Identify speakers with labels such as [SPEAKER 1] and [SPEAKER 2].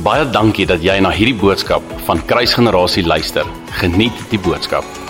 [SPEAKER 1] Baie dankie dat jy na hierdie boodskap van Kruisgenerasie luister. Geniet die boodskap.